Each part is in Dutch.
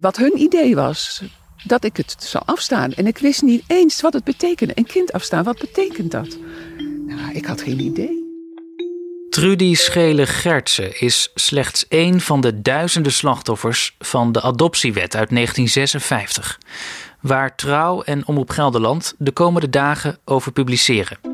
Wat hun idee was, dat ik het zou afstaan. En ik wist niet eens wat het betekende. Een kind afstaan, wat betekent dat? Nou, ik had geen idee. Trudy Schele-Gertsen is slechts één van de duizenden slachtoffers van de adoptiewet uit 1956, waar Trouw en Omroep Gelderland de komende dagen over publiceren.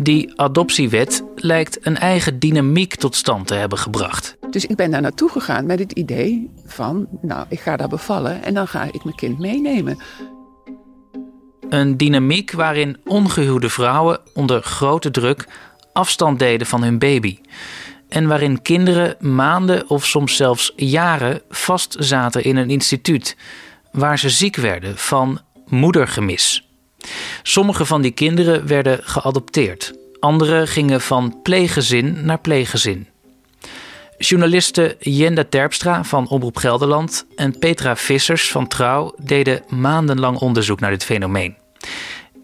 Die adoptiewet lijkt een eigen dynamiek tot stand te hebben gebracht. Dus ik ben daar naartoe gegaan met het idee van, nou, ik ga daar bevallen en dan ga ik mijn kind meenemen. Een dynamiek waarin ongehuwde vrouwen onder grote druk afstand deden van hun baby. En waarin kinderen maanden of soms zelfs jaren vastzaten in een instituut, waar ze ziek werden van moedergemis. Sommige van die kinderen werden geadopteerd, andere gingen van pleeggezin naar pleeggezin. Journalisten Jenda Terpstra van Omroep Gelderland en Petra Vissers van Trouw deden maandenlang onderzoek naar dit fenomeen.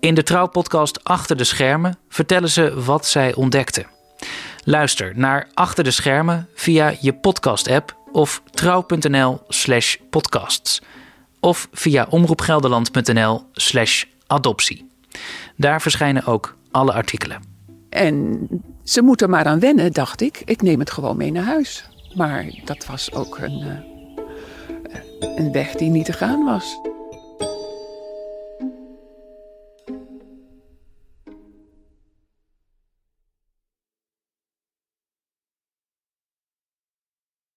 In de Trouw-podcast Achter de Schermen vertellen ze wat zij ontdekten. Luister naar Achter de Schermen via je podcast-app of trouw.nl/slash podcasts. Of via omroepgelderland.nl slash adoptie. Daar verschijnen ook alle artikelen. En ze moeten maar aan wennen, dacht ik. Ik neem het gewoon mee naar huis. Maar dat was ook een, uh, een weg die niet te gaan was.